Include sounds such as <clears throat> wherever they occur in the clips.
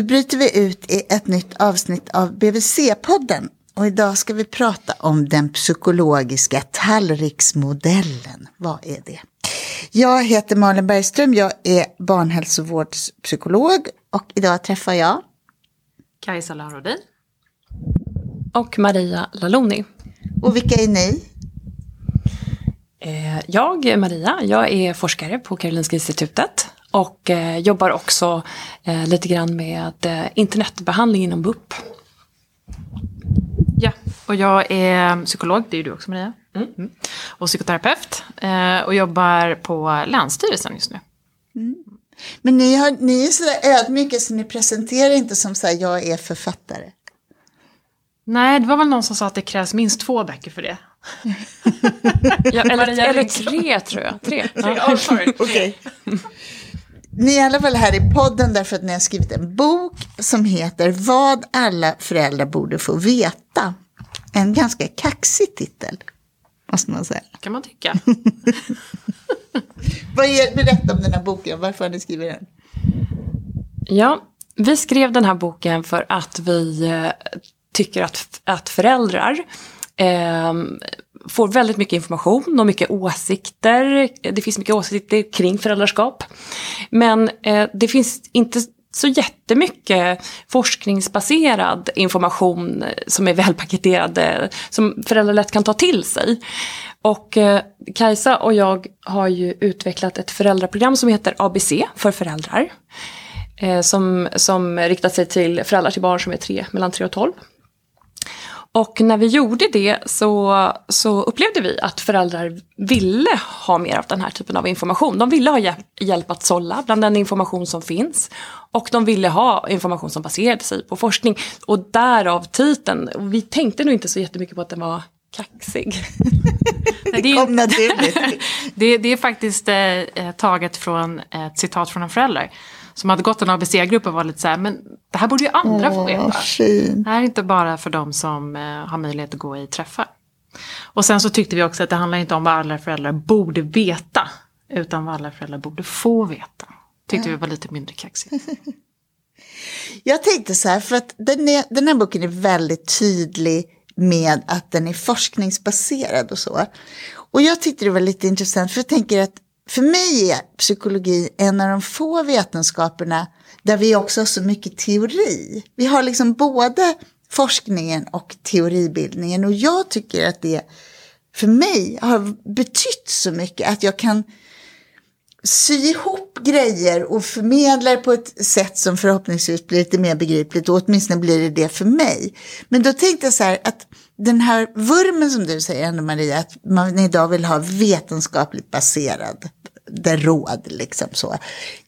Då bryter vi ut i ett nytt avsnitt av BVC-podden. Och idag ska vi prata om den psykologiska tallriksmodellen. Vad är det? Jag heter Malin Bergström, jag är barnhälsovårdspsykolog och idag träffar jag Kajsa Laurodin. Och Maria Laloni. Och vilka är ni? Eh, jag är Maria, jag är forskare på Karolinska institutet och eh, jobbar också eh, lite grann med internetbehandling inom BUP. Ja, och jag är psykolog, det är du också Maria. Mm. Mm. Och psykoterapeut och jobbar på Länsstyrelsen just nu. Mm. Men ni, har, ni är så ödmjuka så ni presenterar inte som så här, jag är författare. Nej, det var väl någon som sa att det krävs minst två böcker för det. <laughs> ja, eller, eller tre tror jag. Tre. Ja. <laughs> okay. Ni är i alla fall här i podden därför att ni har skrivit en bok som heter Vad alla föräldrar borde få veta. En ganska kaxig titel, måste man säga. kan man tycka. <laughs> <laughs> Vad är, berätta om den här boken, varför har ni skrivit den? Ja, vi skrev den här boken för att vi eh, tycker att, att föräldrar eh, får väldigt mycket information och mycket åsikter. Det finns mycket åsikter kring föräldraskap. Men eh, det finns inte så jättemycket forskningsbaserad information som är välpaketerad, som föräldrar lätt kan ta till sig. Och eh, Kajsa och jag har ju utvecklat ett föräldraprogram som heter ABC för föräldrar. Eh, som, som riktar sig till föräldrar till barn som är tre, mellan 3 och 12. Och när vi gjorde det så, så upplevde vi att föräldrar ville ha mer av den här typen av information. De ville ha hjälp att sålla bland den information som finns. Och de ville ha information som baserade sig på forskning. Och därav titeln. Vi tänkte nog inte så jättemycket på att den var kaxig. <laughs> det kom naturligt. <laughs> det, det är faktiskt eh, taget från ett citat från en förälder som hade gått en ABC-grupp och var lite så här, men det här borde ju andra få veta. Fin. Det här är inte bara för de som eh, har möjlighet att gå i träffar. Och sen så tyckte vi också att det handlar inte om vad alla föräldrar borde veta, utan vad alla föräldrar borde få veta. Tyckte ja. vi var lite mindre kaxigt. <laughs> Jag tänkte så här, för att den, är, den här boken är väldigt tydlig med att den är forskningsbaserad och så. Och jag tyckte det var lite intressant, för jag tänker att för mig är psykologi en av de få vetenskaperna där vi också har så mycket teori. Vi har liksom både forskningen och teoribildningen och jag tycker att det för mig har betytt så mycket att jag kan sy ihop grejer och förmedla det på ett sätt som förhoppningsvis blir lite mer begripligt och åtminstone blir det det för mig. Men då tänkte jag så här att den här vurmen som du säger ändå Maria, att man idag vill ha vetenskapligt baserad det råd liksom så.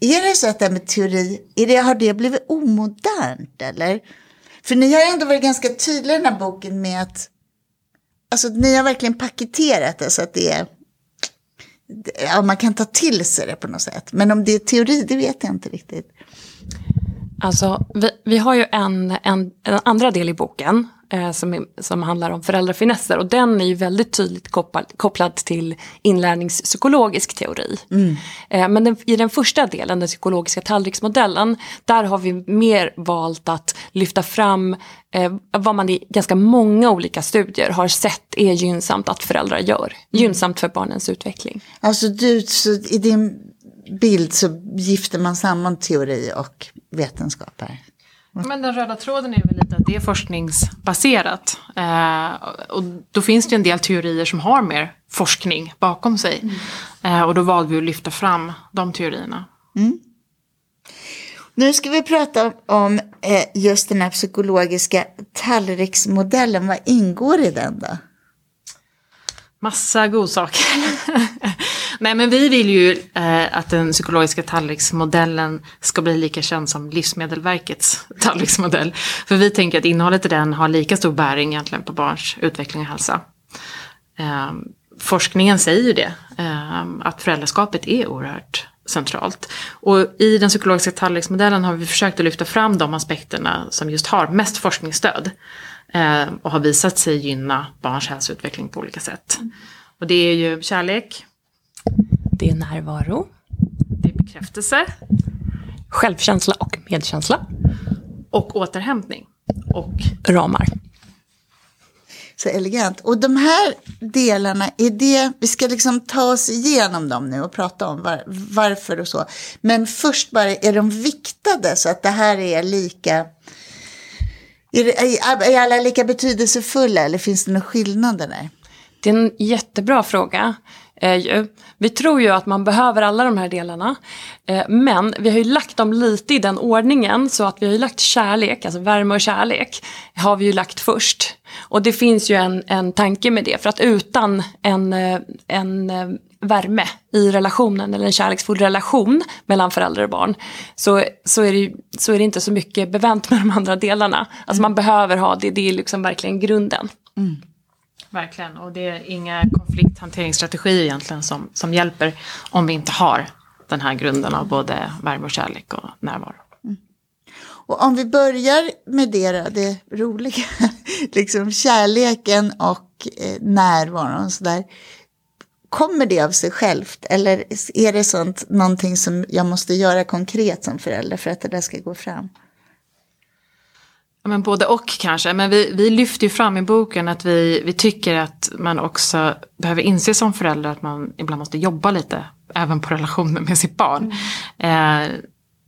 Är det så att det här med teori, är det, har det blivit omodernt eller? För ni har ändå varit ganska tydliga i den här boken med att Alltså ni har verkligen paketerat det så att det är Ja, man kan ta till sig det på något sätt. Men om det är teori, det vet jag inte riktigt. Alltså, vi, vi har ju en, en, en andra del i boken som, är, som handlar om föräldrafinesser och den är ju väldigt tydligt kopplad, kopplad till inlärningspsykologisk teori. Mm. Eh, men den, i den första delen, den psykologiska tallriksmodellen, där har vi mer valt att lyfta fram eh, vad man i ganska många olika studier har sett är gynnsamt att föräldrar gör. Mm. Gynnsamt för barnens utveckling. Alltså du, så i din bild så gifter man samman teori och vetenskap här? Men den röda tråden är väl det är forskningsbaserat. Eh, och då finns det en del teorier som har mer forskning bakom sig. Mm. Eh, och då valde vi att lyfta fram de teorierna. Mm. Nu ska vi prata om eh, just den här psykologiska tallriksmodellen. Vad ingår i den då? Massa godsaker. <laughs> Nej men vi vill ju eh, att den psykologiska tallriksmodellen ska bli lika känd som Livsmedelverkets <laughs> tallriksmodell. För vi tänker att innehållet i den har lika stor bäring egentligen på barns utveckling och hälsa. Eh, forskningen säger ju det, eh, att föräldraskapet är oerhört centralt. Och i den psykologiska tallriksmodellen har vi försökt att lyfta fram de aspekterna som just har mest forskningsstöd. Eh, och har visat sig gynna barns hälsoutveckling på olika sätt. Och det är ju kärlek, Det är närvaro, Det är bekräftelse självkänsla och medkänsla, och återhämtning. Och ramar. Så elegant. Och de här delarna, är det, vi ska liksom ta oss igenom dem nu och prata om var, varför och så. Men först bara, är de viktade så att det här är lika, är, det, är alla lika betydelsefulla eller finns det några skillnader där? Det är en jättebra fråga. Eh, ju. Vi tror ju att man behöver alla de här delarna. Eh, men vi har ju lagt dem lite i den ordningen så att vi har ju lagt kärlek, alltså värme och kärlek, har vi ju lagt först. Och det finns ju en, en tanke med det, för att utan en, eh, en värme i relationen, eller en kärleksfull relation mellan föräldrar och barn, så, så, är, det, så är det inte så mycket bevänt med de andra delarna. Alltså man behöver ha det, det är liksom verkligen grunden. Verkligen, och det är inga konflikthanteringsstrategier egentligen som, som hjälper om vi inte har den här grunden av både värme och kärlek och närvaro. Mm. Och om vi börjar med det det roliga, <laughs> liksom kärleken och eh, närvaron så där. Kommer det av sig självt eller är det sånt, någonting som jag måste göra konkret som förälder för att det där ska gå fram? Ja, men både och kanske, men vi, vi lyfter ju fram i boken att vi, vi tycker att man också behöver inse som förälder att man ibland måste jobba lite, även på relationen med sitt barn. Eh,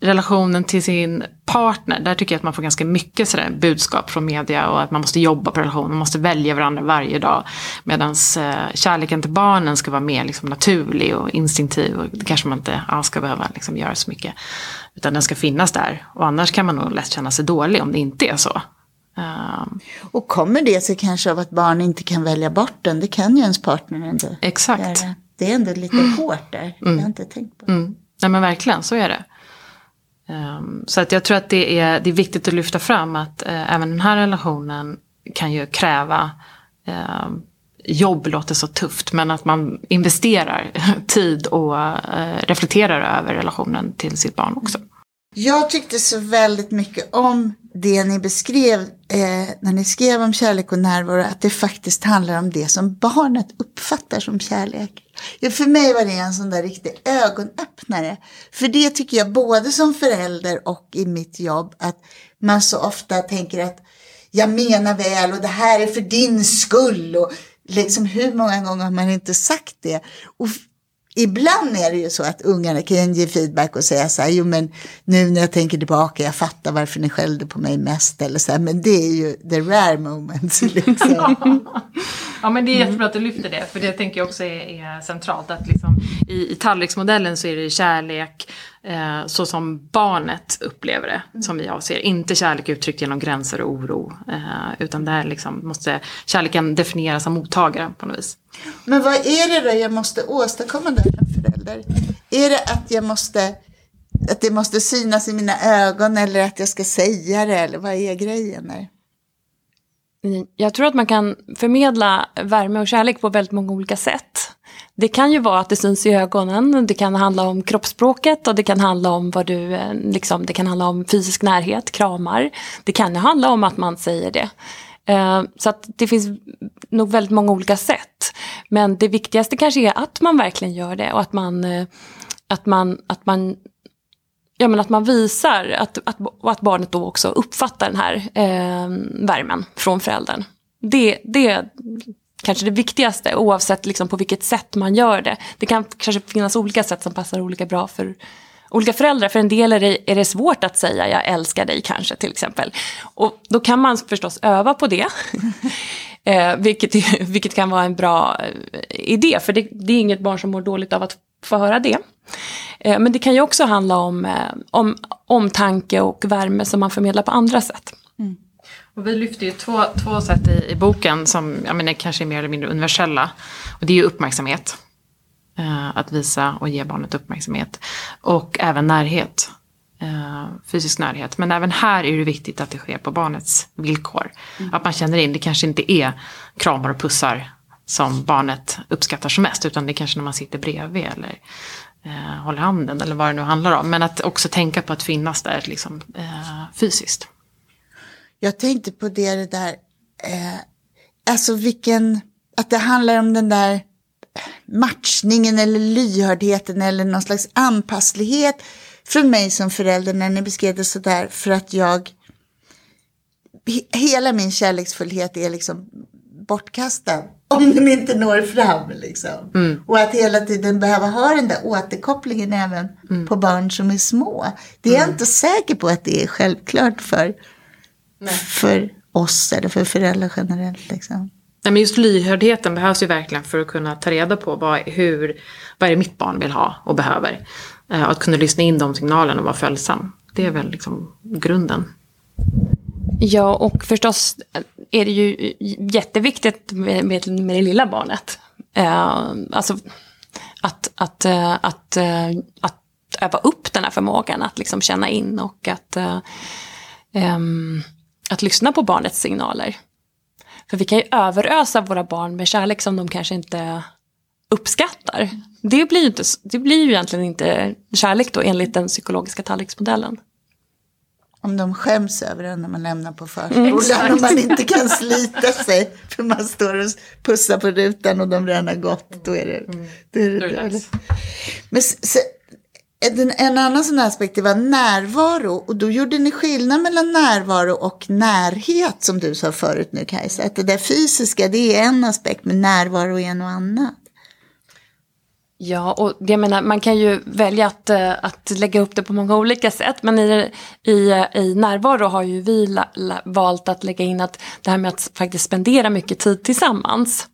relationen till sin partner, där tycker jag att man får ganska mycket sådär budskap från media och att man måste jobba på relationen, man måste välja varandra varje dag. Medan eh, kärleken till barnen ska vara mer liksom, naturlig och instinktiv och det kanske man inte alls ska behöva liksom, göra så mycket. Utan den ska finnas där och annars kan man nog lätt känna sig dålig om det inte är så. Um, Och kommer det sig kanske av att barn inte kan välja bort den? Det kan ju ens partner ändå exakt. göra. Det är ändå lite hårt där. Jag har inte tänkt på det. Mm. Nej men verkligen, så är det. Ehm, så att jag tror att det är, det är viktigt att lyfta fram att eh, även den här relationen kan ju kräva ehm, Jobb låter så tufft men att man investerar <laughs> tid och eh, reflekterar över relationen till sitt barn också. Jag tyckte så väldigt mycket om det ni beskrev eh, när ni skrev om kärlek och närvaro, att det faktiskt handlar om det som barnet uppfattar som kärlek. Ja, för mig var det en sån där riktig ögonöppnare. För det tycker jag både som förälder och i mitt jobb, att man så ofta tänker att jag menar väl och det här är för din skull. Och liksom hur många gånger har man inte sagt det? Och ibland är det ju så att ungarna kan ge feedback och säga så här, jo men nu när jag tänker tillbaka, jag fattar varför ni skällde på mig mest eller så här, men det är ju the rare moments <laughs> liksom. <laughs> Ja men det är jättebra att du lyfter det, för det tänker jag också är, är centralt. Att liksom, i, I tallriksmodellen så är det kärlek eh, så som barnet upplever det, som vi avser. Inte kärlek uttryckt genom gränser och oro. Eh, utan där liksom måste kärleken definieras av mottagaren på något vis. Men vad är det då jag måste åstadkomma där som förälder? Är det att jag måste, att det måste synas i mina ögon eller att jag ska säga det eller vad är grejen där? Jag tror att man kan förmedla värme och kärlek på väldigt många olika sätt. Det kan ju vara att det syns i ögonen, det kan handla om kroppsspråket och det kan handla om vad du, eh, liksom, det kan handla om fysisk närhet, kramar. Det kan ju handla om att man säger det. Eh, så att det finns nog väldigt många olika sätt. Men det viktigaste kanske är att man verkligen gör det och att man, eh, att man, att man Ja, men att man visar att, att, att barnet då också uppfattar den här eh, värmen från föräldern. Det, det kanske det viktigaste oavsett liksom på vilket sätt man gör det. Det kan kanske finnas olika sätt som passar olika bra för olika föräldrar. För en del är det, är det svårt att säga jag älskar dig kanske till exempel. Och då kan man förstås öva på det. <laughs> eh, vilket, vilket kan vara en bra eh, idé. För det, det är inget barn som mår dåligt av att få höra det. Eh, Men det kan ju också handla om, eh, om omtanke och värme som man förmedlar på andra sätt. Mm. Och vi lyfter ju två, två sätt i, i boken som jag menar, kanske är mer eller mindre universella. Och det är ju uppmärksamhet. Eh, att visa och ge barnet uppmärksamhet. Och även närhet. Eh, fysisk närhet. Men även här är det viktigt att det sker på barnets villkor. Att man känner in, det kanske inte är kramar och pussar som barnet uppskattar som mest. Utan det är kanske när man sitter bredvid eller eh, håller handen eller vad det nu handlar om. Men att också tänka på att finnas där liksom, eh, fysiskt. Jag tänkte på det, det där, eh, alltså vilken, att det handlar om den där, matchningen eller lyhördheten eller någon slags anpasslighet från mig som förälder när ni beskrev det sådär för att jag hela min kärleksfullhet är liksom bortkastad <laughs> om den inte når fram. Liksom. Mm. Och att hela tiden behöva ha den där återkopplingen även mm. på barn som är små. Det är mm. jag inte säker på att det är självklart för, för oss eller för föräldrar generellt. Liksom. Nej, men just lyhördheten behövs ju verkligen för att kunna ta reda på vad, hur, vad är det mitt barn vill ha och behöver. Eh, att kunna lyssna in de signalerna och vara följsam. Det är väl liksom grunden. Ja, och förstås är det ju jätteviktigt med, med, med det lilla barnet. Eh, alltså att, att, eh, att, eh, att öva upp den här förmågan att liksom känna in och att, eh, um, att lyssna på barnets signaler. För vi kan ju överösa våra barn med kärlek som de kanske inte uppskattar. Det blir ju, inte, det blir ju egentligen inte kärlek då enligt den psykologiska tallriksmodellen. Om de skäms över den när man lämnar på förskolan mm, och man inte kan slita sig för man står och pussar på rutan och de redan har gått. Då är det, mm. då är det, det Men så, en, en annan sån aspekt det var närvaro och då gjorde ni skillnad mellan närvaro och närhet som du sa förut nu Kajsa. Att det där fysiska det är en aspekt men närvaro är något annat. Ja, och jag menar, man kan ju välja att, eh, att lägga upp det på många olika sätt. Men i, i, eh, i närvaro har ju vi la, la, valt att lägga in att det här med att faktiskt spendera mycket tid tillsammans.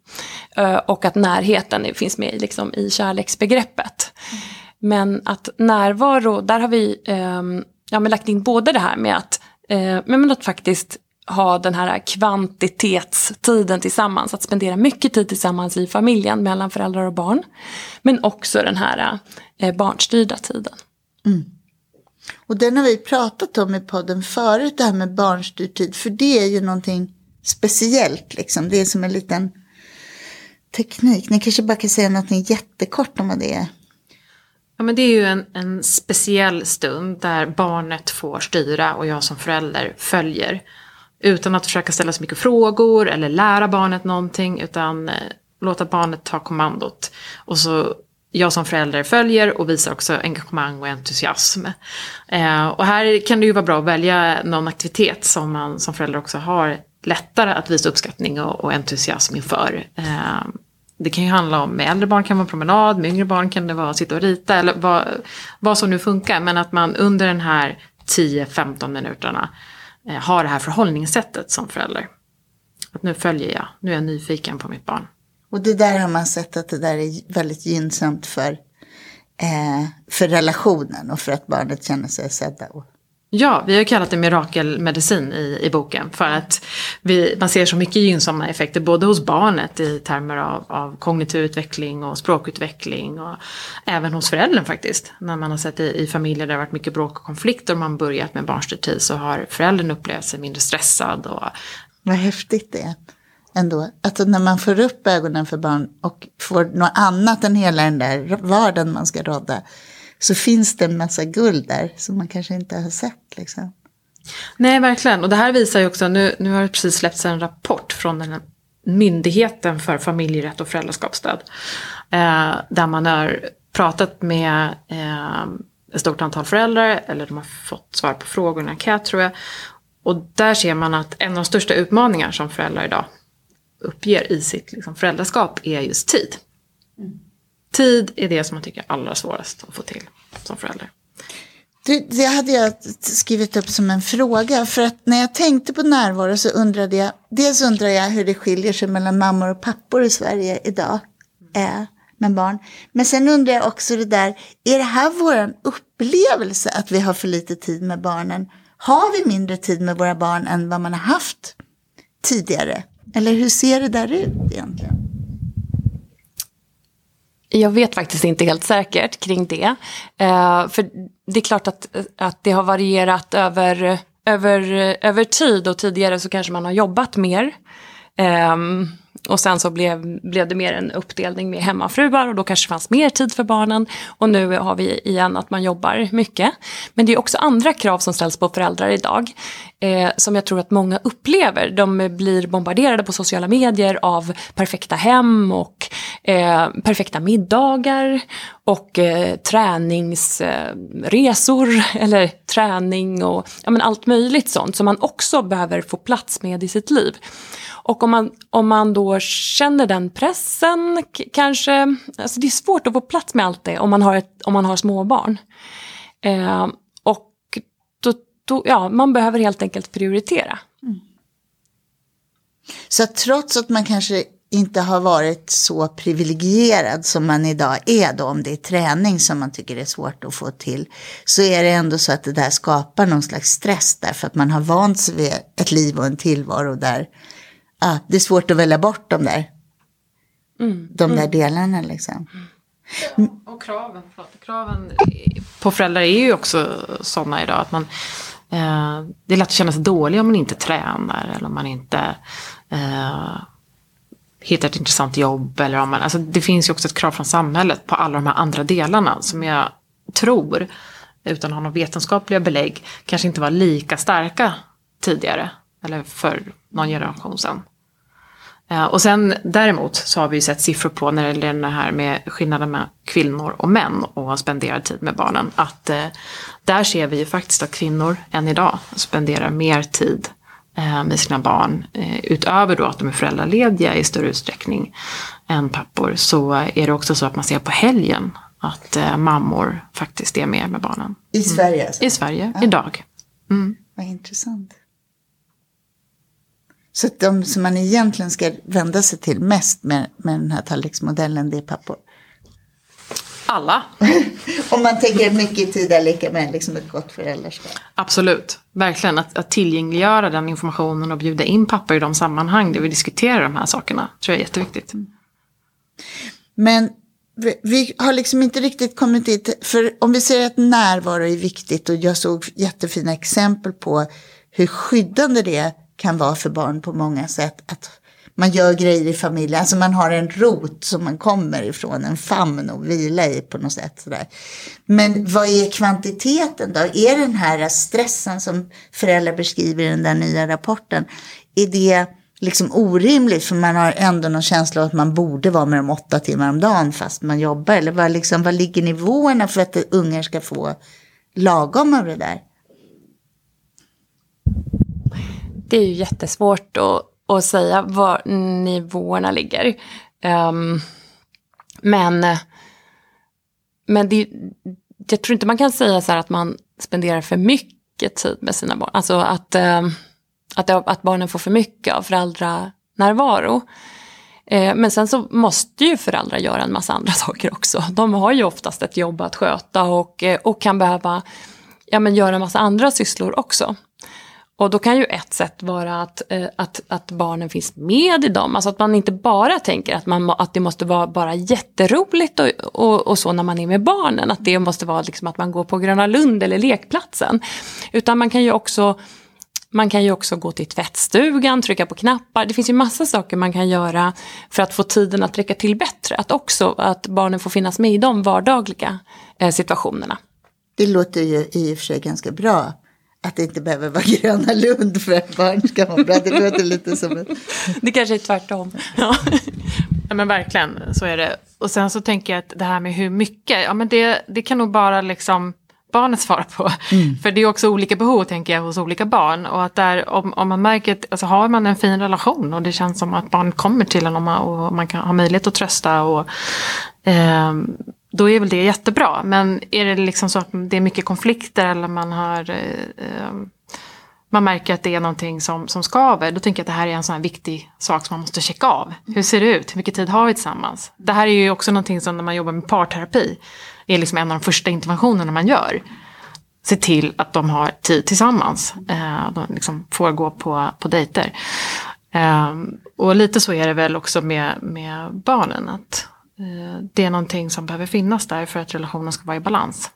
Eh, och att närheten finns med liksom, i kärleksbegreppet. Mm. Men att närvaro, där har vi eh, ja, men lagt in både det här med att, eh, men att faktiskt ha den här kvantitetstiden tillsammans, att spendera mycket tid tillsammans i familjen mellan föräldrar och barn. Men också den här eh, barnstyrda tiden. Mm. Och den har vi pratat om i podden förut, det här med barnstyrd tid, för det är ju någonting speciellt, liksom. det är som en liten teknik. Ni kanske bara kan säga någonting jättekort om vad det är. Ja, men det är ju en, en speciell stund där barnet får styra och jag som förälder följer. Utan att försöka ställa så mycket frågor eller lära barnet någonting utan eh, låta barnet ta kommandot. Och så jag som förälder följer och visar också engagemang och entusiasm. Eh, och här kan det ju vara bra att välja någon aktivitet som man som förälder också har lättare att visa uppskattning och, och entusiasm inför. Eh, det kan ju handla om, med äldre barn kan det vara promenad, med yngre barn kan det vara att sitta och rita eller vad, vad som nu funkar. Men att man under den här 10-15 minuterna eh, har det här förhållningssättet som förälder. Att nu följer jag, nu är jag nyfiken på mitt barn. Och det där har man sett att det där är väldigt gynnsamt för, eh, för relationen och för att barnet känner sig sedda och Ja, vi har kallat det mirakelmedicin i, i boken för att vi, man ser så mycket gynnsamma effekter både hos barnet i termer av, av kognitiv utveckling och språkutveckling och även hos föräldern faktiskt. När man har sett i, i familjer där det har varit mycket bråk och konflikter och man börjat med barnstyrd så har föräldern upplevt sig mindre stressad. Och... Vad häftigt det är ändå. Alltså när man får upp ögonen för barn och får något annat än hela den där vardagen man ska rådda så finns det en massa guld där som man kanske inte har sett. Liksom. Nej, verkligen. Och det här visar ju också, nu, nu har det precis släppts en rapport från den här Myndigheten för familjerätt och föräldraskapsstöd. Eh, där man har pratat med eh, ett stort antal föräldrar, eller de har fått svar på frågor i en enkät tror jag. Och där ser man att en av de största utmaningar som föräldrar idag uppger i sitt liksom, föräldraskap är just tid. Tid är det som man tycker är allra svårast att få till som förälder. Det, det hade jag skrivit upp som en fråga. För att när jag tänkte på närvaro så undrade jag. Dels undrar jag hur det skiljer sig mellan mammor och pappor i Sverige idag. Eh, med barn. Men sen undrar jag också det där. Är det här vår upplevelse att vi har för lite tid med barnen? Har vi mindre tid med våra barn än vad man har haft tidigare? Eller hur ser det där ut egentligen? Jag vet faktiskt inte helt säkert kring det. Eh, för det är klart att, att det har varierat över, över, över tid och tidigare så kanske man har jobbat mer. Eh, och sen så blev, blev det mer en uppdelning med hemmafruar och då kanske det fanns mer tid för barnen. Och nu har vi igen att man jobbar mycket. Men det är också andra krav som ställs på föräldrar idag. Eh, som jag tror att många upplever. De blir bombarderade på sociala medier av perfekta hem och eh, perfekta middagar och eh, träningsresor eh, eller träning och ja, men allt möjligt sånt som man också behöver få plats med i sitt liv. Och om man, om man då känner den pressen, kanske, alltså det är svårt att få plats med allt det om man har, ett, om man har småbarn. Eh, och då, då, ja, man behöver helt enkelt prioritera. Mm. Så trots att man kanske inte har varit så privilegierad som man idag är då, om det är träning som man tycker är svårt att få till, så är det ändå så att det där skapar någon slags stress därför att man har vant sig vid ett liv och en tillvaro där ah, det är svårt att välja bort de där, mm. de där mm. delarna liksom. Ja, och kraven, kraven på föräldrar är ju också sådana idag att man eh, det är lätt att känna sig dålig om man inte tränar eller om man inte eh, hittar ett intressant jobb. Eller om man, alltså det finns ju också ett krav från samhället på alla de här andra delarna som jag tror, utan att ha några vetenskapliga belägg, kanske inte var lika starka tidigare. Eller för någon generation sedan. Eh, och sen däremot så har vi ju sett siffror på när det gäller det här med skillnaden mellan kvinnor och män och spenderad tid med barnen. Att eh, där ser vi ju faktiskt att kvinnor än idag spenderar mer tid eh, med sina barn. Eh, utöver då att de är föräldralediga i större utsträckning än pappor så är det också så att man ser på helgen att eh, mammor faktiskt är mer med barnen. I Sverige? Alltså. I Sverige, ja. idag. Mm. Vad intressant. Så att de som man egentligen ska vända sig till mest med, med den här tallriksmodellen, det är pappor? Alla. <laughs> Om man tänker mycket tid är lika med liksom ett gott föräldraskap. Absolut, verkligen. Att, att tillgängliggöra den informationen och bjuda in pappor i de sammanhang där vi diskuterar de här sakerna tror jag är jätteviktigt. Men vi, vi har liksom inte riktigt kommit dit, för om vi säger att närvaro är viktigt och jag såg jättefina exempel på hur skyddande det är kan vara för barn på många sätt. Att man gör grejer i familjen, alltså man har en rot som man kommer ifrån, en famn att vila i på något sätt. Sådär. Men vad är kvantiteten då? Är den här stressen som föräldrar beskriver i den där nya rapporten, är det liksom orimligt för man har ändå någon känsla av att man borde vara med dem åtta timmar om dagen fast man jobbar? Eller vad, liksom, vad ligger nivåerna för att ungar ska få lagom av det där? Det är ju jättesvårt att, att säga var nivåerna ligger. Um, men men det, jag tror inte man kan säga så här att man spenderar för mycket tid med sina barn. Alltså att, um, att, att barnen får för mycket av föräldranärvaro. Ehm, men sen så måste ju föräldrar göra en massa andra <laughs> saker också. De har ju oftast ett jobb att sköta och, eh, och kan behöva ja, men göra en massa andra sysslor också. Och då kan ju ett sätt vara att, eh, att, att barnen finns med i dem. Alltså att man inte bara tänker att, man, att det måste vara bara jätteroligt och, och, och så när man är med barnen. Att det måste vara liksom att man går på Gröna Lund eller lekplatsen. Utan man kan ju också man kan ju också gå till tvättstugan, trycka på knappar. Det finns ju massa saker man kan göra för att få tiden att räcka till bättre. Att också att barnen får finnas med i de vardagliga eh, situationerna. Det låter ju i och för sig ganska bra att det inte behöver vara <laughs> Gröna Lund för att barn ska må bra. Det låter lite som en... <laughs> Det kanske är tvärtom. Ja. ja men verkligen, så är det. Och sen så tänker jag att det här med hur mycket, ja men det, det kan nog bara liksom barnet svara på. Mm. För det är också olika behov tänker jag hos olika barn. Och att där, om, om man märker att alltså, har man en fin relation och det känns som att barnet kommer till en och man, och man kan ha möjlighet att trösta och eh, då är väl det jättebra. Men är det liksom så att det är mycket konflikter eller man har eh, eh, man märker att det är någonting som, som skaver, då tänker jag att det här är en sån här viktig sak som man måste checka av. Hur ser det ut? Hur mycket tid har vi tillsammans? Det här är ju också någonting som när man jobbar med parterapi, är liksom en av de första interventionerna man gör. Se till att de har tid tillsammans. Eh, de liksom får gå på, på dejter. Eh, och lite så är det väl också med, med barnen. att det är någonting som behöver finnas där för att relationen ska vara i balans.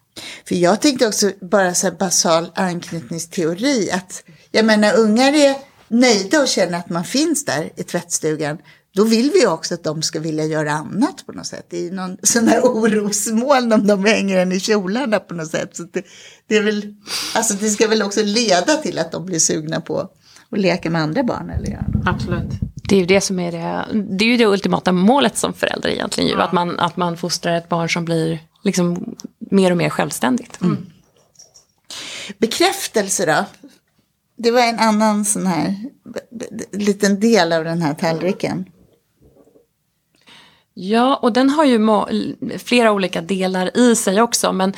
För jag tänkte också bara så här basal anknytningsteori att jag menar ungar är nöjda och känner att man finns där i tvättstugan. då vill vi också att de ska vilja göra annat på något sätt. Det är ju någon sån här <laughs> orosmoln om de hänger en i kjolarna på något sätt. Så det, det, är väl, alltså det ska väl också leda till att de blir sugna på att leka med andra barn eller göra något. Absolut. Det är ju det som är det, det, är ju det ultimata målet som förälder egentligen. Ju, att, man, att man fostrar ett barn som blir liksom mer och mer självständigt. Mm. Bekräftelse då? Det var en annan sån här liten del av den här tallriken. Ja, och den har ju flera olika delar i sig också. Men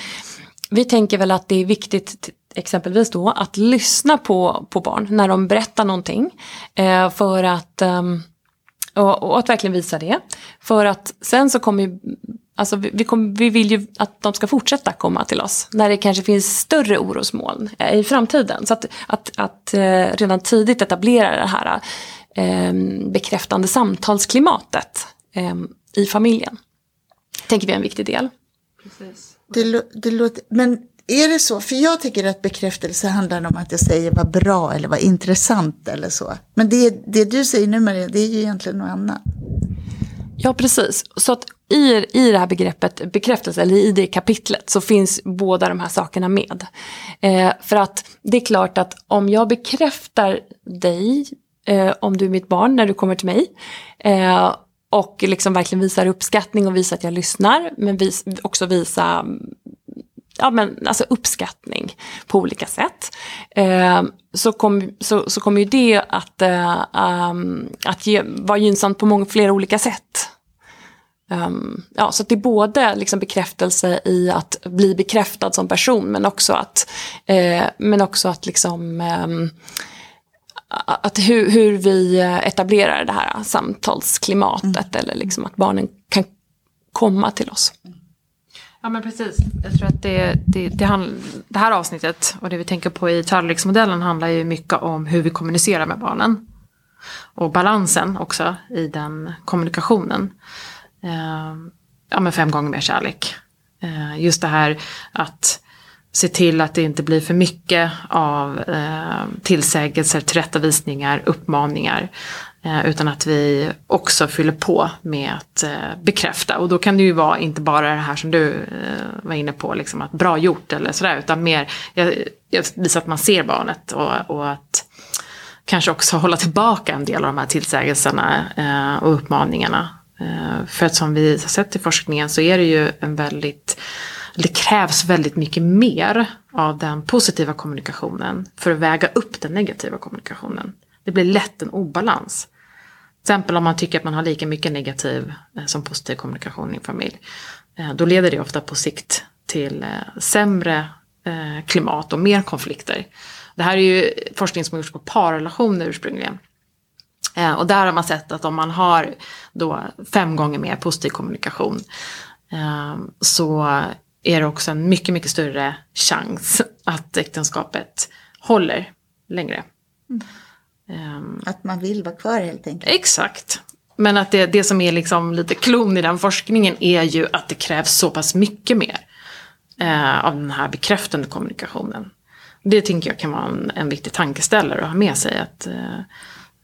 vi tänker väl att det är viktigt exempelvis då att lyssna på, på barn när de berättar någonting. Eh, för att, eh, och, och, att verkligen visa det. För att sen så kommer ju, alltså vi, vi, kom, vi vill ju att de ska fortsätta komma till oss. När det kanske finns större orosmoln eh, i framtiden. Så att, att, att eh, redan tidigt etablera det här eh, bekräftande samtalsklimatet eh, i familjen. tänker vi är en viktig del. Precis. Det, det låter, men är det så? För jag tycker att bekräftelse handlar om att jag säger vad bra eller vad intressant eller så. Men det, det du säger nu Maria, det är ju egentligen något annat. Ja, precis. Så att i, i det här begreppet bekräftelse, eller i det kapitlet, så finns båda de här sakerna med. Eh, för att det är klart att om jag bekräftar dig, eh, om du är mitt barn, när du kommer till mig, eh, och liksom verkligen visar uppskattning och visar att jag lyssnar, men vis, också visa ja, men, alltså uppskattning på olika sätt. Eh, så, kom, så, så kommer ju det att, eh, um, att ge, vara gynnsamt på många fler olika sätt. Um, ja, så det är både liksom bekräftelse i att bli bekräftad som person men också att, eh, men också att liksom um, att hur, hur, vi etablerar det här samtalsklimatet mm. eller liksom att barnen kan komma till oss. Ja men precis. Jag tror att det, det, det, det här avsnittet och det vi tänker på i tallriksmodellen handlar ju mycket om hur vi kommunicerar med barnen. Och balansen också i den kommunikationen. Eh, ja men fem gånger mer kärlek. Eh, just det här att se till att det inte blir för mycket av eh, tillsägelser, tillrättavisningar, uppmaningar. Eh, utan att vi också fyller på med att eh, bekräfta. Och då kan det ju vara inte bara det här som du eh, var inne på, liksom att bra gjort eller sådär. Utan mer visa att man ser barnet och, och, att kanske också hålla tillbaka en del av de här tillsägelserna och uppmaningarna. För att som vi har sett i forskningen så är det ju en väldigt det krävs väldigt mycket mer av den positiva kommunikationen för att väga upp den negativa kommunikationen. Det blir lätt en obalans. Till exempel om man tycker att man har lika mycket negativ eh, som positiv kommunikation i en familj. Eh, då leder det ofta på sikt till eh, sämre klimat och mer konflikter. Det här är ju forskning som har gjorts på parrelationer ursprungligen. Och där har man sett att om man har då fem gånger mer positiv kommunikation så är det också en mycket, mycket större chans att äktenskapet håller längre. Mm. Um, att man vill vara kvar helt enkelt. Exakt. Men att det, det som är liksom lite klon i den forskningen är ju att det krävs så pass mycket mer eh, av den här bekräftande kommunikationen. Det tänker jag kan vara en, en viktig tankeställare att ha med sig. Att eh,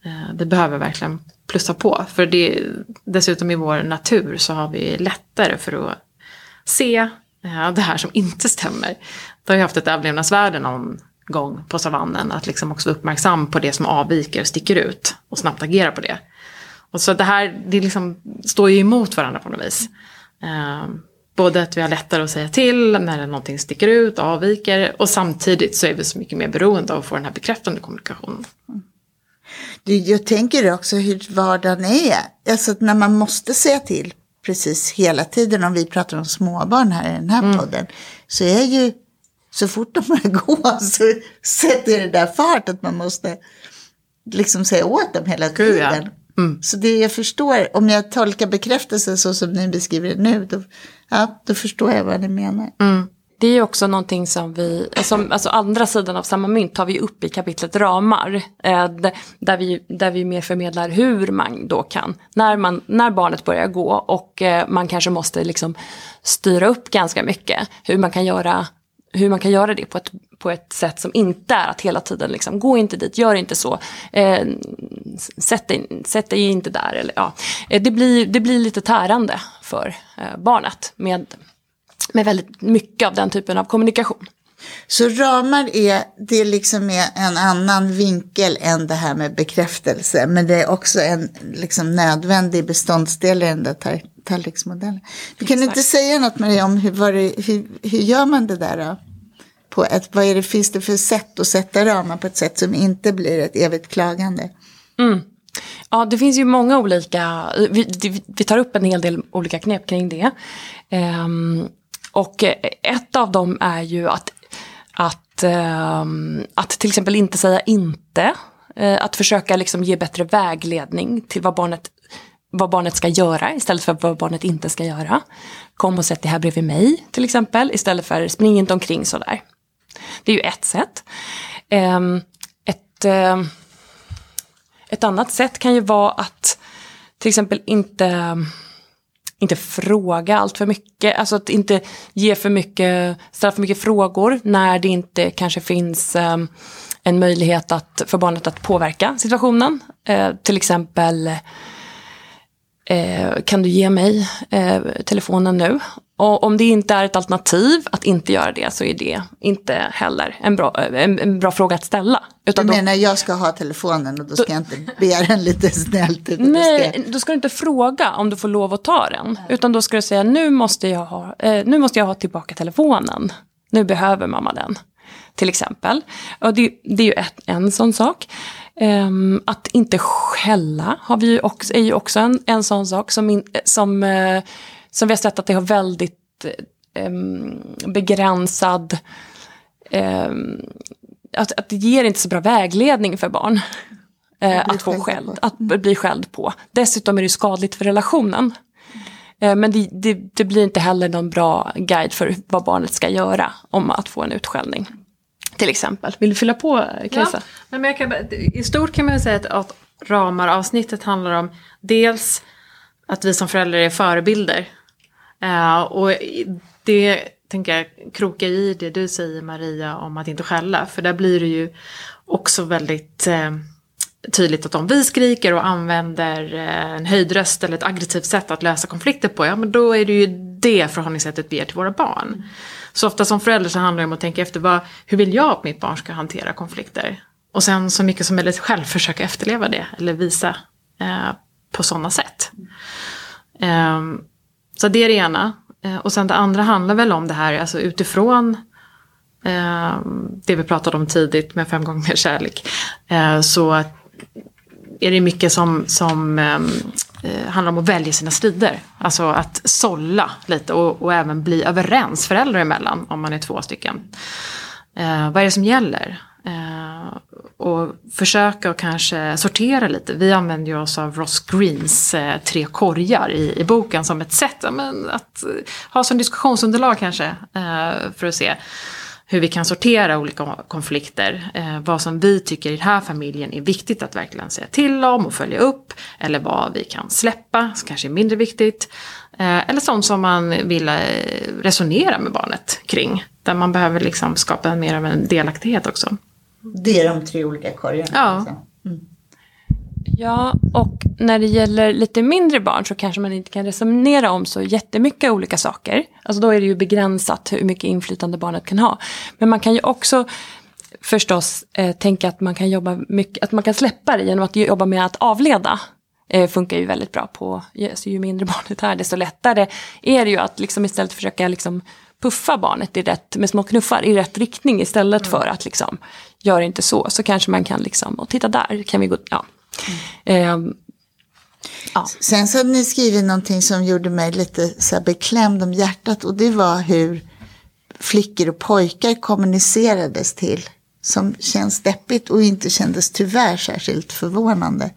eh, det behöver verkligen plussa på. För det, dessutom i vår natur så har vi lättare för att se eh, det här som inte stämmer. Då har jag haft ett överlevnadsvärde någon gång på savannen. Att liksom också vara uppmärksam på det som avviker och sticker ut. Och snabbt agera på det. Och så det här det liksom står ju emot varandra på något vis. Eh, både att vi har lättare att säga till när någonting sticker ut och avviker. Och samtidigt så är vi så mycket mer beroende av att få den här bekräftande kommunikationen. Du, jag tänker också hur vardagen är. Alltså när man måste säga till precis hela tiden. Om vi pratar om småbarn här i den här mm. podden. Så är ju så fort de börjar <laughs> gå så sätter det där fart att man måste liksom säga åt dem hela tiden. ja. mm. Så det jag förstår, om jag tolkar bekräftelse så som ni beskriver det nu, då, ja, då förstår jag vad ni menar. Mm. Det är också någonting som vi, som, alltså andra sidan av samma mynt tar vi upp i kapitlet ramar. Eh, där, vi, där vi mer förmedlar hur man då kan, när, man, när barnet börjar gå och eh, man kanske måste liksom styra upp ganska mycket. Hur man kan göra hur man kan göra det på ett, på ett sätt som inte är att hela tiden liksom, gå inte dit, gör inte så, eh, sätt, dig, sätt dig inte där. Eller, ja. Eh, det, blir, det blir lite tärande för eh, barnet med, med väldigt mycket av den typen av kommunikation. Så ramar är, det liksom är en annan vinkel än det här med bekräftelse. Men det är också en liksom nödvändig beståndsdel i den där tallriksmodellen. Du kan Exakt. inte säga något Maria om hur, det, hur, hur gör man det där då? På ett, vad är det, finns det för sätt att sätta ramar på ett sätt som inte blir ett evigt klagande? Mm. Ja, det finns ju många olika, vi, vi tar upp en hel del olika knep kring det. Um, och ett av dem är ju att att, eh, att till exempel inte säga inte. Eh, att försöka liksom ge bättre vägledning till vad barnet, vad barnet ska göra istället för vad barnet inte ska göra. Kom och sätt dig här bredvid mig till exempel istället för spring inte omkring sådär. Det är ju ett sätt. Eh, ett, ehm, ett annat sätt kan ju vara att till exempel inte inte fråga allt för mycket, alltså att inte ge för mycket, ställa för mycket frågor när det inte kanske finns um, en möjlighet att, för barnet att påverka situationen. Eh, till exempel, eh, kan du ge mig eh, telefonen nu? Och om det inte är ett alternativ att inte göra det så är det inte heller en bra, en, en bra fråga att ställa. Utan du menar då, jag ska ha telefonen och då ska då, jag inte begära den lite snällt? Nej, ska... då ska du inte fråga om du får lov att ta den. Utan då ska du säga nu måste jag ha, eh, nu måste jag ha tillbaka telefonen. Nu behöver mamma den. Till exempel. Och det, det är ju ett, en sån sak. Um, att inte skälla har vi ju också, är ju också en, en sån sak som, in, som uh, som vi har sett att det har väldigt eh, begränsad... Eh, att, att det ger inte så bra vägledning för barn. Eh, att få skälld, att bli skälld på. Dessutom är det skadligt för relationen. Eh, men det, det, det, blir inte heller någon bra guide för vad barnet ska göra om att få en utskällning. Till exempel. Vill du fylla på Kajsa? Ja, men kan, I stort kan man säga att, att ramar avsnittet handlar om dels att vi som föräldrar är förebilder Uh, och det tänker jag kroka i det du säger Maria om att inte skälla. För där blir det ju också väldigt uh, tydligt att om vi skriker och använder eh, en höjdröst eller ett aggressivt sätt att lösa konflikter på, ja men då är det ju det förhållningssättet vi ger till våra barn. Så ofta som förälder så handlar det om att tänka efter, vad, hur vill jag att mitt barn ska hantera konflikter? Och sen så mycket som möjligt själv försöka efterleva det eller visa på sådana sätt. Um, så det är det ena. Eh, och sen det andra handlar väl om det här, alltså utifrån eh, det vi pratade om tidigt med fem gånger mer kärlek. Eh, så är det mycket som, som eh, eh handlar om att välja sina strider. Alltså att sålla lite och, och även bli överens föräldrar emellan om man är två stycken. Eh, vad är det som gäller? Eh, och försöka och kanske sortera lite. Vi använder ju oss av Ross Greens eh, tre korgar i, i boken som ett sätt men, att eh, ha som diskussionsunderlag kanske eh, för att se hur vi kan sortera olika konflikter. Eh, vad som vi tycker i den här familjen är viktigt att verkligen säga till om och följa upp. Eller vad vi kan släppa, som kanske är mindre viktigt. Eh, eller sånt som man vill resonera med barnet kring. Där man behöver liksom skapa mer av en delaktighet också. Det är de tre olika korgarna? Ja. Alltså. Mm. Ja, och när det gäller lite mindre barn så kanske man inte kan resonera om så jättemycket olika saker. Alltså då är det ju begränsat hur mycket inflytande barnet kan ha. Men man kan ju också förstås eh, tänka att man kan jobba mycket, att man kan släppa det genom att jobba med att avleda. Eh, funkar ju väldigt bra på, så ju mindre <laughs> barnet är desto lättare är det ju att liksom istället försöka liksom puffa barnet i rätt, med små knuffar i rätt riktning istället mm. för att liksom, gör inte så, så kanske man kan liksom, och titta där kan vi gå, ja. Mm. Eh, ja. Sen så hade ni skrivit någonting som gjorde mig lite så beklämd om hjärtat och det var hur flickor och pojkar kommunicerades till. Som känns deppigt och inte kändes tyvärr särskilt förvånande.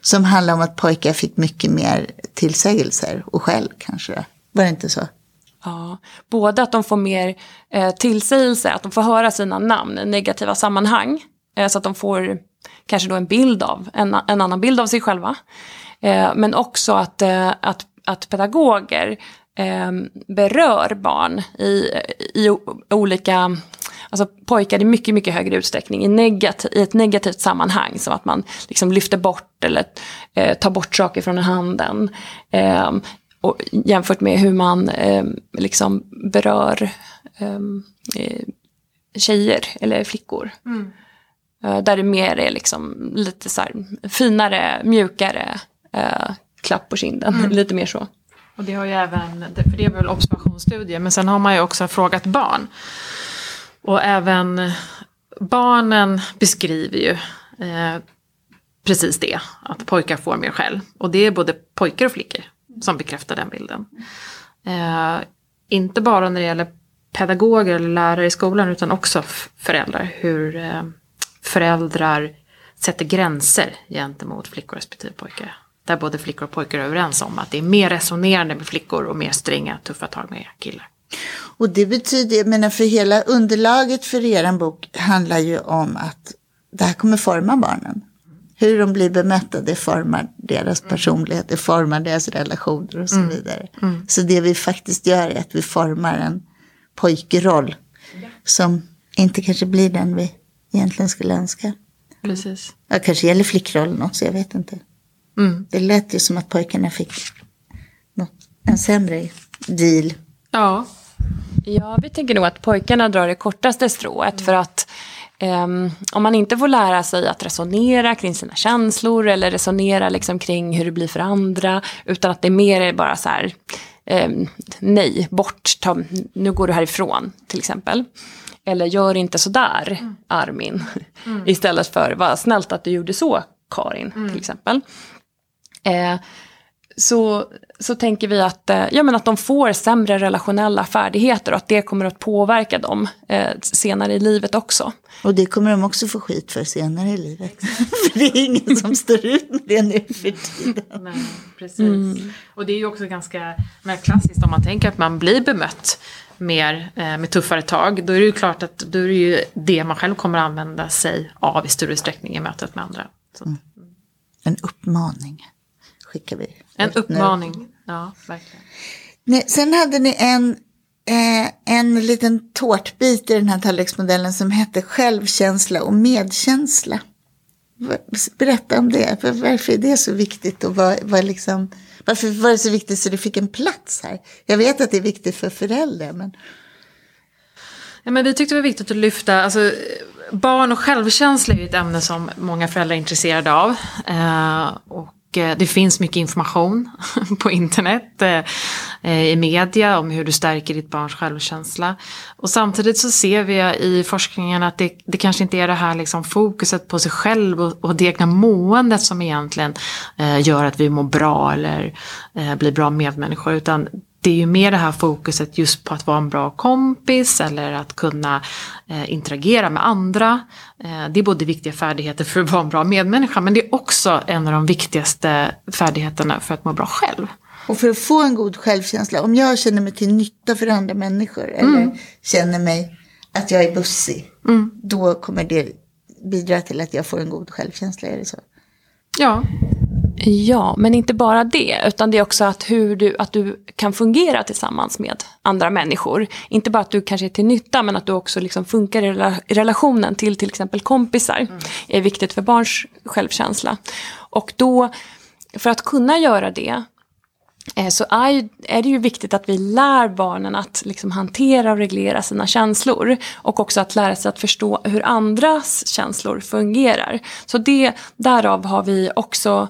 Som handlar om att pojkar fick mycket mer tillsägelser och skäll kanske. Var det inte så? Ja, både att de får mer eh, tillsägelse, att de får höra sina namn i negativa sammanhang. Eh, så att de får kanske då en bild av, en, en annan bild av sig själva. Eh, men också att, eh, att, att pedagoger eh, berör barn i, i olika alltså pojkar i mycket, mycket högre utsträckning i, negativ, i ett negativt sammanhang. Som att man liksom lyfter bort eller eh, tar bort saker från handen. Eh, och jämfört med hur man eh, liksom berör ehm, eh, tjejer eller flickor. Mm. Eh, där det mer är liksom lite så här, finare, mjukare eh, klapp på kinden. Mm. <laughs> lite mer så. Och det har ju även, för det är väl observationsstudier, men sen har man ju också frågat barn. Och även barnen beskriver ju eh, precis det, att pojkar får mer själv. Och det är både pojkar och flickor som bekräftar den bilden. Eh, inte bara när det gäller pedagoger eller lärare i skolan utan också föräldrar. Hur eh, föräldrar sätter gränser gentemot flickor respektive pojkar. Där både flickor och pojkar är överens om att det är mer resonerande med flickor och mer stränga, tuffa tag med killar. Och det betyder, jag menar för hela underlaget för er bok handlar ju om att det här kommer forma barnen. Hur de blir bemötta, det formar deras personlighet, det formar deras relationer och så mm. vidare. Mm. Så det vi faktiskt gör är att vi formar en pojkroll som inte kanske blir den vi egentligen skulle önska. Precis. Ja, kanske gäller flickrollen också, jag vet inte. Mm. Det lät ju som att pojkarna fick något, en sämre deal. Ja. Ja, vi tänker nog att pojkarna drar det kortaste strået mm. för att Um, om man inte får lära sig att resonera kring sina känslor eller resonera liksom kring hur det blir för andra utan att det mer är bara så här um, nej, bort, ta, nu går du härifrån till exempel. Eller gör inte sådär mm. Armin. Mm. <laughs> Istället för vad snällt att du gjorde så Karin mm. till exempel. Eh, så, så tänker vi att, eh, ja, men att de får sämre relationella färdigheter och att det kommer att påverka dem eh, senare i livet också. Och det kommer de också få skit för senare i livet. <laughs> för det är ingen som står ut med det nu för tiden. Nej, precis. Mm. Och det är ju också ganska mer klassiskt om man tänker att man blir bemött mer eh, med tuffare tag. Då är det ju klart att då är det ju det man själv kommer att använda sig av i större utsträckning i mötet med andra. Mm. En uppmaning skickar vi. En uppmaning, nu. ja verkligen. Nej, sen hade ni en, eh, en liten tårtbit i den här tallriksmodellen som hette självkänsla och medkänsla. Berätta om det, varför är det så viktigt och vad, vad liksom, varför var det så viktigt så det fick en plats här? Jag vet att det är viktigt för föräldrar men... Ja, men vi tyckte det var viktigt att lyfta, alltså, barn och självkänsla är ju ett ämne som många föräldrar är intresserade av. Eh, och Eh, det finns mycket information <laughs> på internet, eh, eh, i media om hur du stärker ditt barns självkänsla. Och samtidigt så ser vi i forskningen att det, det kanske inte är det här liksom fokuset på sig själv och, och det egna måendet som egentligen gör att vi mår bra eller blir bra medmänniskor. Utan det är ju mer det här fokuset just på att vara en bra kompis eller att kunna eh, interagera med andra. Eh, det är både viktiga färdigheter för att vara en bra medmänniska men det är också en av de viktigaste färdigheterna för att må bra själv. Och för att få en god självkänsla, om jag känner mig till nytta för andra människor mm. eller känner mig att jag är bussig, mm. då kommer det bidra till att jag får en god självkänsla, är det så? Ja. Ja, men inte bara det, utan det är också att, hur du, att du kan fungera tillsammans med andra människor. Inte bara att du kanske är till nytta, men att du också liksom funkar i relationen till till exempel kompisar. Mm. är viktigt för barns självkänsla. Och då, för att kunna göra det, eh, så är, är det ju viktigt att vi lär barnen att liksom hantera och reglera sina känslor. Och också att lära sig att förstå hur andras känslor fungerar. Så det, därav har vi också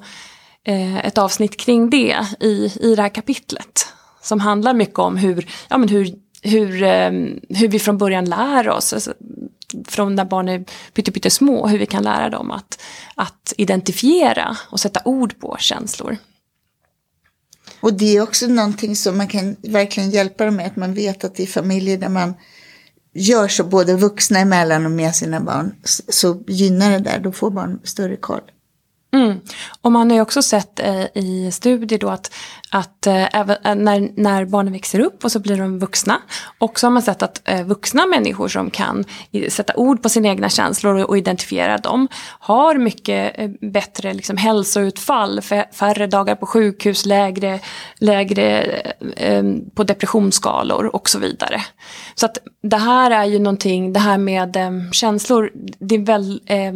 Eh, ett avsnitt kring det i, i det här kapitlet. Som handlar mycket om hur, ja, men hur, hur, eh, hur vi från början lär oss. Alltså, från när barn är pyttesmå, hur vi kan lära dem att, att identifiera och sätta ord på känslor. Och det är också någonting som man kan verkligen hjälpa dem med, att man vet att i familjer där man gör så både vuxna emellan och med sina barn så gynnar det där, då får barn större koll. Mm. Och man har ju också sett eh, i studier då att, att eh, även, eh, när, när barnen växer upp och så blir de vuxna. Och så har man sett att eh, vuxna människor som kan i- sätta ord på sina egna känslor och, och identifiera dem har mycket eh, bättre liksom, hälsoutfall, färre dagar på sjukhus, lägre, lägre eh, eh på depressionsskalor och så vidare. Så att det här är ju någonting, det här med eh, känslor, det är väl eh,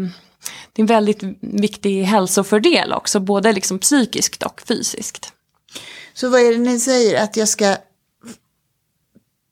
det är en väldigt viktig hälsofördel också, både liksom psykiskt och fysiskt. Så vad är det ni säger? Att jag ska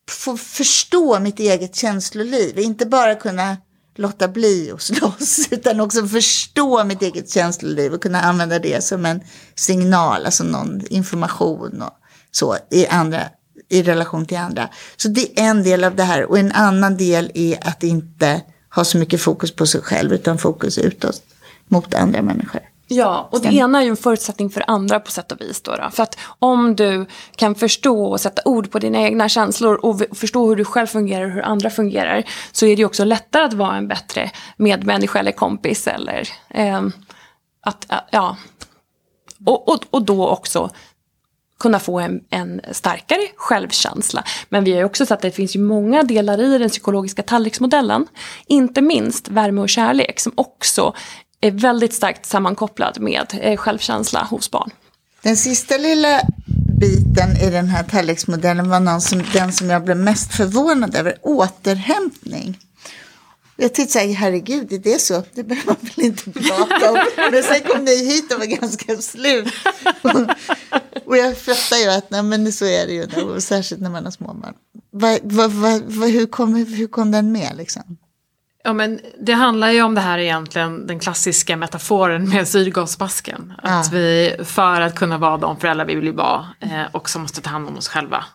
få förstå mitt eget känsloliv. Inte bara kunna låta bli och slåss, <laughs> utan också förstå mitt eget känsloliv och kunna använda det som en signal, alltså någon information och så i, andra, i relation till andra. Så det är en del av det här och en annan del är att inte ha så mycket fokus på sig själv utan fokus utåt mot andra människor. Ja, och det ena är ju en förutsättning för andra på sätt och vis. Då, då. För att om du kan förstå och sätta ord på dina egna känslor och förstå hur du själv fungerar och hur andra fungerar så är det ju också lättare att vara en bättre medmänniska eller kompis eller ehm, att, ja. Och, och, och då också kunna få en, en starkare självkänsla. Men vi har ju också sett att det finns ju många delar i den psykologiska tallriksmodellen. Inte minst värme och kärlek som också är väldigt starkt sammankopplad med eh, självkänsla hos barn. Den sista lilla biten i den här tallriksmodellen var någon som, den som jag blev mest förvånad över, återhämtning. Jag tänkte så här, herregud, är det så? Det behöver man väl inte prata om. Men sen kom ni hit och var ganska slut. Och <laughs> jag fattar ju att nej, men så är det ju, då, och särskilt när man har småbarn. Va, va, va, hur, kom, hur kom den med liksom? Ja, men det handlar ju om det här egentligen, den klassiska metaforen med syrgasmasken. Att Ja. vi, för att kunna vara de föräldrar vi vill vara, eh, också måste ta hand om oss själva.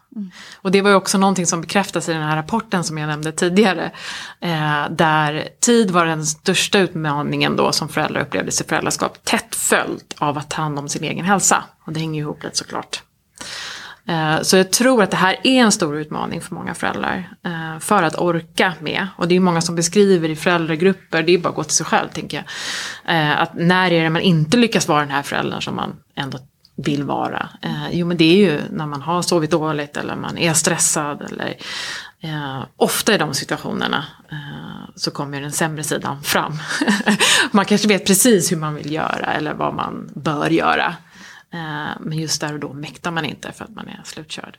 Och det var ju också någonting som bekräftas i den här rapporten som jag nämnde tidigare. Eh, där tid var den största utmaningen då som föräldrar upplevde i sitt föräldraskap. Tätt följt av att ta hand om sin egen hälsa. Och det hänger ihop lite såklart. Eh, så jag tror att det här är en stor utmaning för många föräldrar. Eh, för att orka med. Och det är många som beskriver i föräldragrupper, det är bara att gå till sig själv tänker jag. Eh, att när är det man inte lyckas vara den här föräldern som man ändå vill vara? Jo men det är ju när man har sovit dåligt eller man är stressad. Eller, ofta i de situationerna så kommer den sämre sidan fram. <laughs> man kanske vet precis hur man vill göra eller vad man bör göra. Eh, men just där och då mäktar man inte för att man är slutkörd.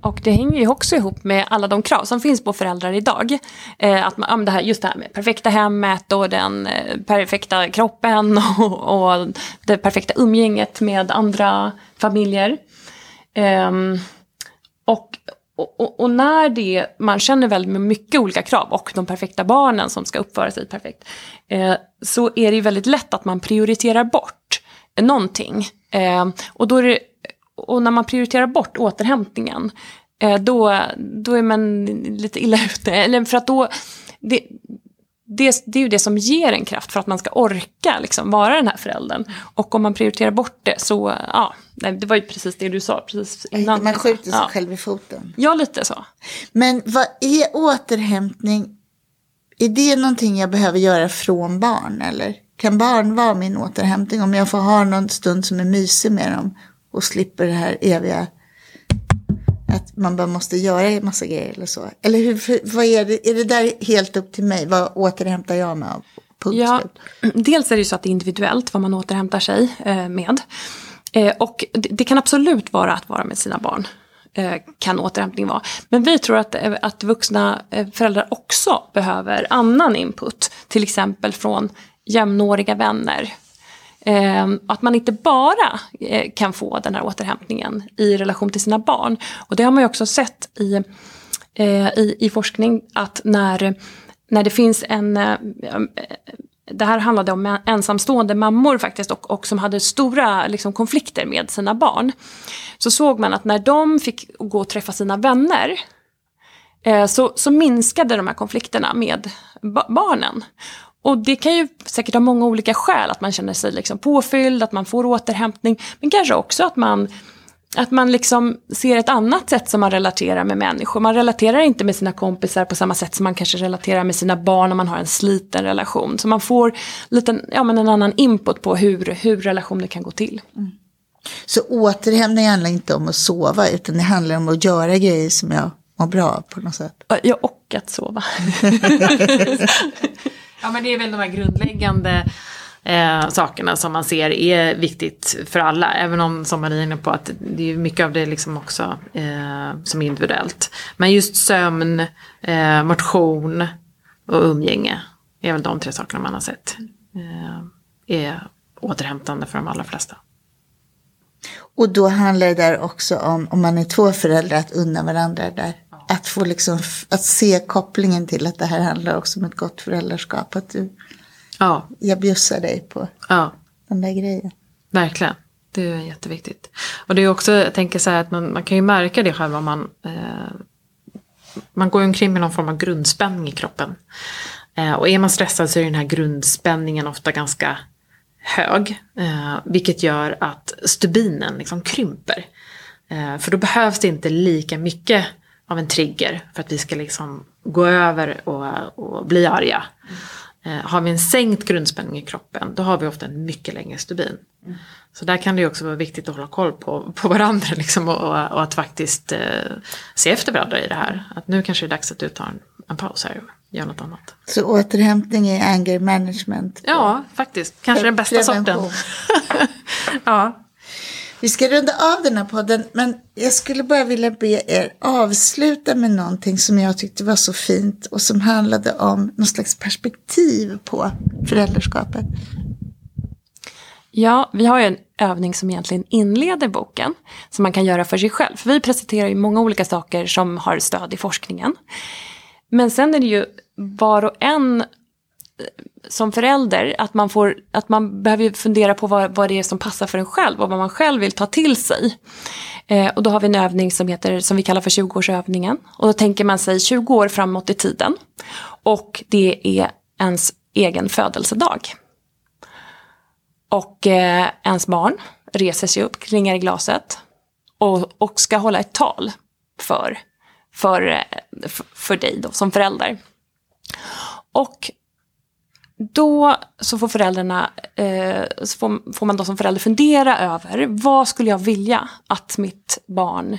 Och det hänger ju också ihop med alla de krav som finns på föräldrar idag. Eh, att man, det här, just det här med perfekta hemmet och den eh, perfekta kroppen <laughs> och, och det perfekta umgänget med andra familjer. Eh, och, och, och- och när det, man känner väldigt mycket olika krav och de perfekta barnen som ska uppföra sig perfekt. Eh, så är det ju väldigt lätt att man prioriterar bort någonting. Eh, och, då det, och när man prioriterar bort återhämtningen, eh, då, då är man lite illa <laughs> ute. Eller för att då, det, det, det är ju det som ger en kraft för att man ska orka liksom, vara den här föräldern. Och om man prioriterar bort det så, ja, det var ju precis det du sa precis innan. Man skjuter sig ja. själv i foten. Ja, lite så. Men vad är återhämtning? Är det någonting jag behöver göra från barn? Eller kan barn vara min återhämtning om jag får ha någon stund som är mysig med dem och slipper det här eviga att man bara måste göra en massa grejer eller så? Eller hur, vad är det? Är det där helt upp till mig? Vad återhämtar jag mig av? Punkt Ja, <clears throat> dels är det ju så att det är individuellt vad man återhämtar sig eh, med. Eh, och det, kan absolut vara att vara med sina barn. Eh, kan återhämtning vara. Men vi tror att, att vuxna föräldrar också behöver annan input. Till exempel från jämnåriga vänner. Ehm, att man inte bara eh, kan få den här återhämtningen i relation till sina barn. Och det har man ju också sett i, eh, i, i forskning att när, när det finns en... Eh, det här handlade om ensamstående mammor faktiskt och, och som hade stora liksom, konflikter med sina barn. Så såg man att när de fick gå och träffa sina vänner eh, så, så minskade de här konflikterna med ba- barnen. Och det kan ju säkert ha många olika skäl, att man känner sig liksom påfylld, att man får återhämtning, men kanske också att man att man liksom ser ett annat sätt som man relaterar med människor. Man relaterar inte med sina kompisar på samma sätt som man kanske relaterar med sina barn om man har en sliten relation. Så man får liten, ja, men en annan input på hur, hur relationer kan gå till. Mm. Så återhämtning handlar inte om att sova utan det handlar om att göra grejer som jag mår bra av på något sätt. Ja, och att sova. <laughs> ja men det är väl de här grundläggande eh, sakerna som man ser är viktigt för alla. Även om, som man är inne på, att det är mycket av det liksom också eh, som är individuellt. Men just sömn, eh, motion och umgänge är väl de tre sakerna man har sett. Eh, är återhämtande för de allra flesta. Och då handlar det där också om, om man är två föräldrar, att unna varandra där. Att få liksom, att se kopplingen till att det här handlar också om ett gott föräldraskap. Att du Ja. Jag bjussar dig på ja. den där grejen. Verkligen. Det är jätteviktigt. Och det är också, jag tänker så här att man, man kan ju märka det själv om man eh, man går ju omkring med någon form av grundspänning i kroppen. Eh, och är man stressad så är den här grundspänningen ofta ganska hög. Eh, vilket gör att stubinen liksom krymper. Eh, för då behövs det inte lika mycket av en trigger för att vi ska liksom gå över och, och bli arga. Mm. Eh, har vi en sänkt grundspänning i kroppen då har vi ofta en mycket längre stubin. Mm. Så där kan det också vara viktigt att hålla koll på, på varandra liksom, och, och, att faktiskt eh, se efter varandra i det här. Att nu kanske det är dags att du tar en, en paus här och gör något annat. Så återhämtning är anger management? Ja, faktiskt. Kanske den bästa sorten. <laughs> ja. Vi ska runda av den här podden, men jag skulle bara vilja be er avsluta med någonting som jag tyckte var så fint och som handlade om någon slags perspektiv på föräldraskapet. Ja, vi har ju en övning som egentligen inleder boken, som man kan göra för sig själv. För vi presenterar ju många olika saker som har stöd i forskningen. Men sen är det ju var och en som förälder att man, får, att man behöver fundera på vad, vad det är som passar för en själv och vad man själv vill ta till sig. Eh, och då har vi en övning som, heter, som vi kallar för 20-årsövningen. Och då tänker man sig 20 år framåt i tiden. Och det är ens egen födelsedag. Och eh, ens barn reser sig upp, klingar i glaset och, och ska hålla ett tal för, för, eh, för dig då, som förälder. Och då så får föräldrarna, eh, så får, får, man då som förälder fundera över vad skulle jag vilja att mitt barn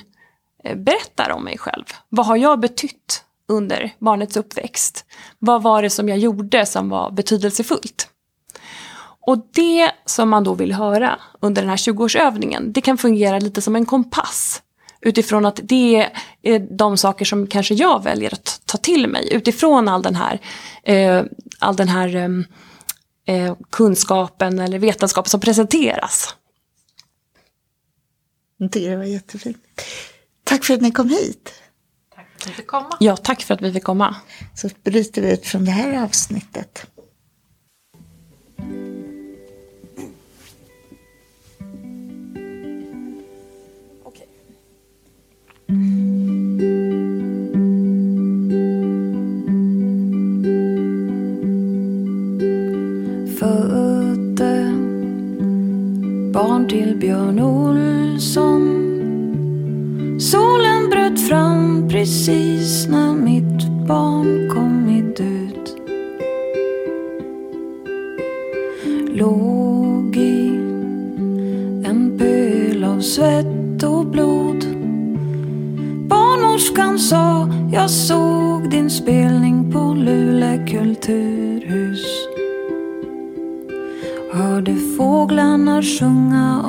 eh, berättar om mig själv? Vad har jag betytt under barnets uppväxt? Vad var det som jag gjorde som var betydelsefullt? Och det som man då vill höra under den här 20-årsövningen, det kan fungera lite som en kompass. Utifrån att det är de saker som kanske jag väljer att ta till mig utifrån all den här, eh, all den här ehm, eh, kunskapen eller vetenskapen som presenteras. Tycker det var jättefint. Tack för att ni kom hit. Tack för att vi fick komma. Ja, tack för att vi fick komma. Så bryter vi ut från det här avsnittet. Födde barn till Björn Olsson. Solen bröt fram precis 重要。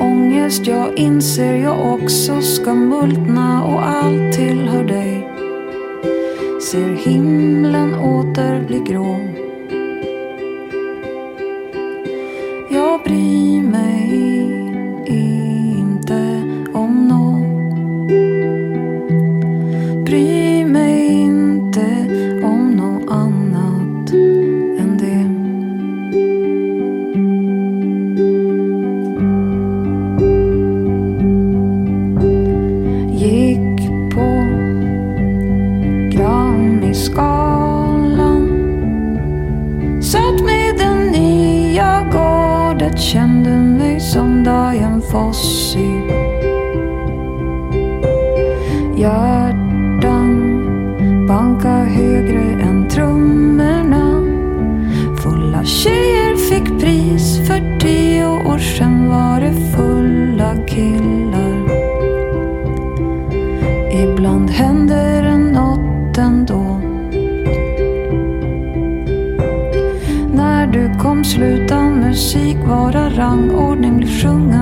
ångest jag inser jag också ska multna och allt tillhör dig. Ser himlen åter bli grå. Jag bryr mig 中那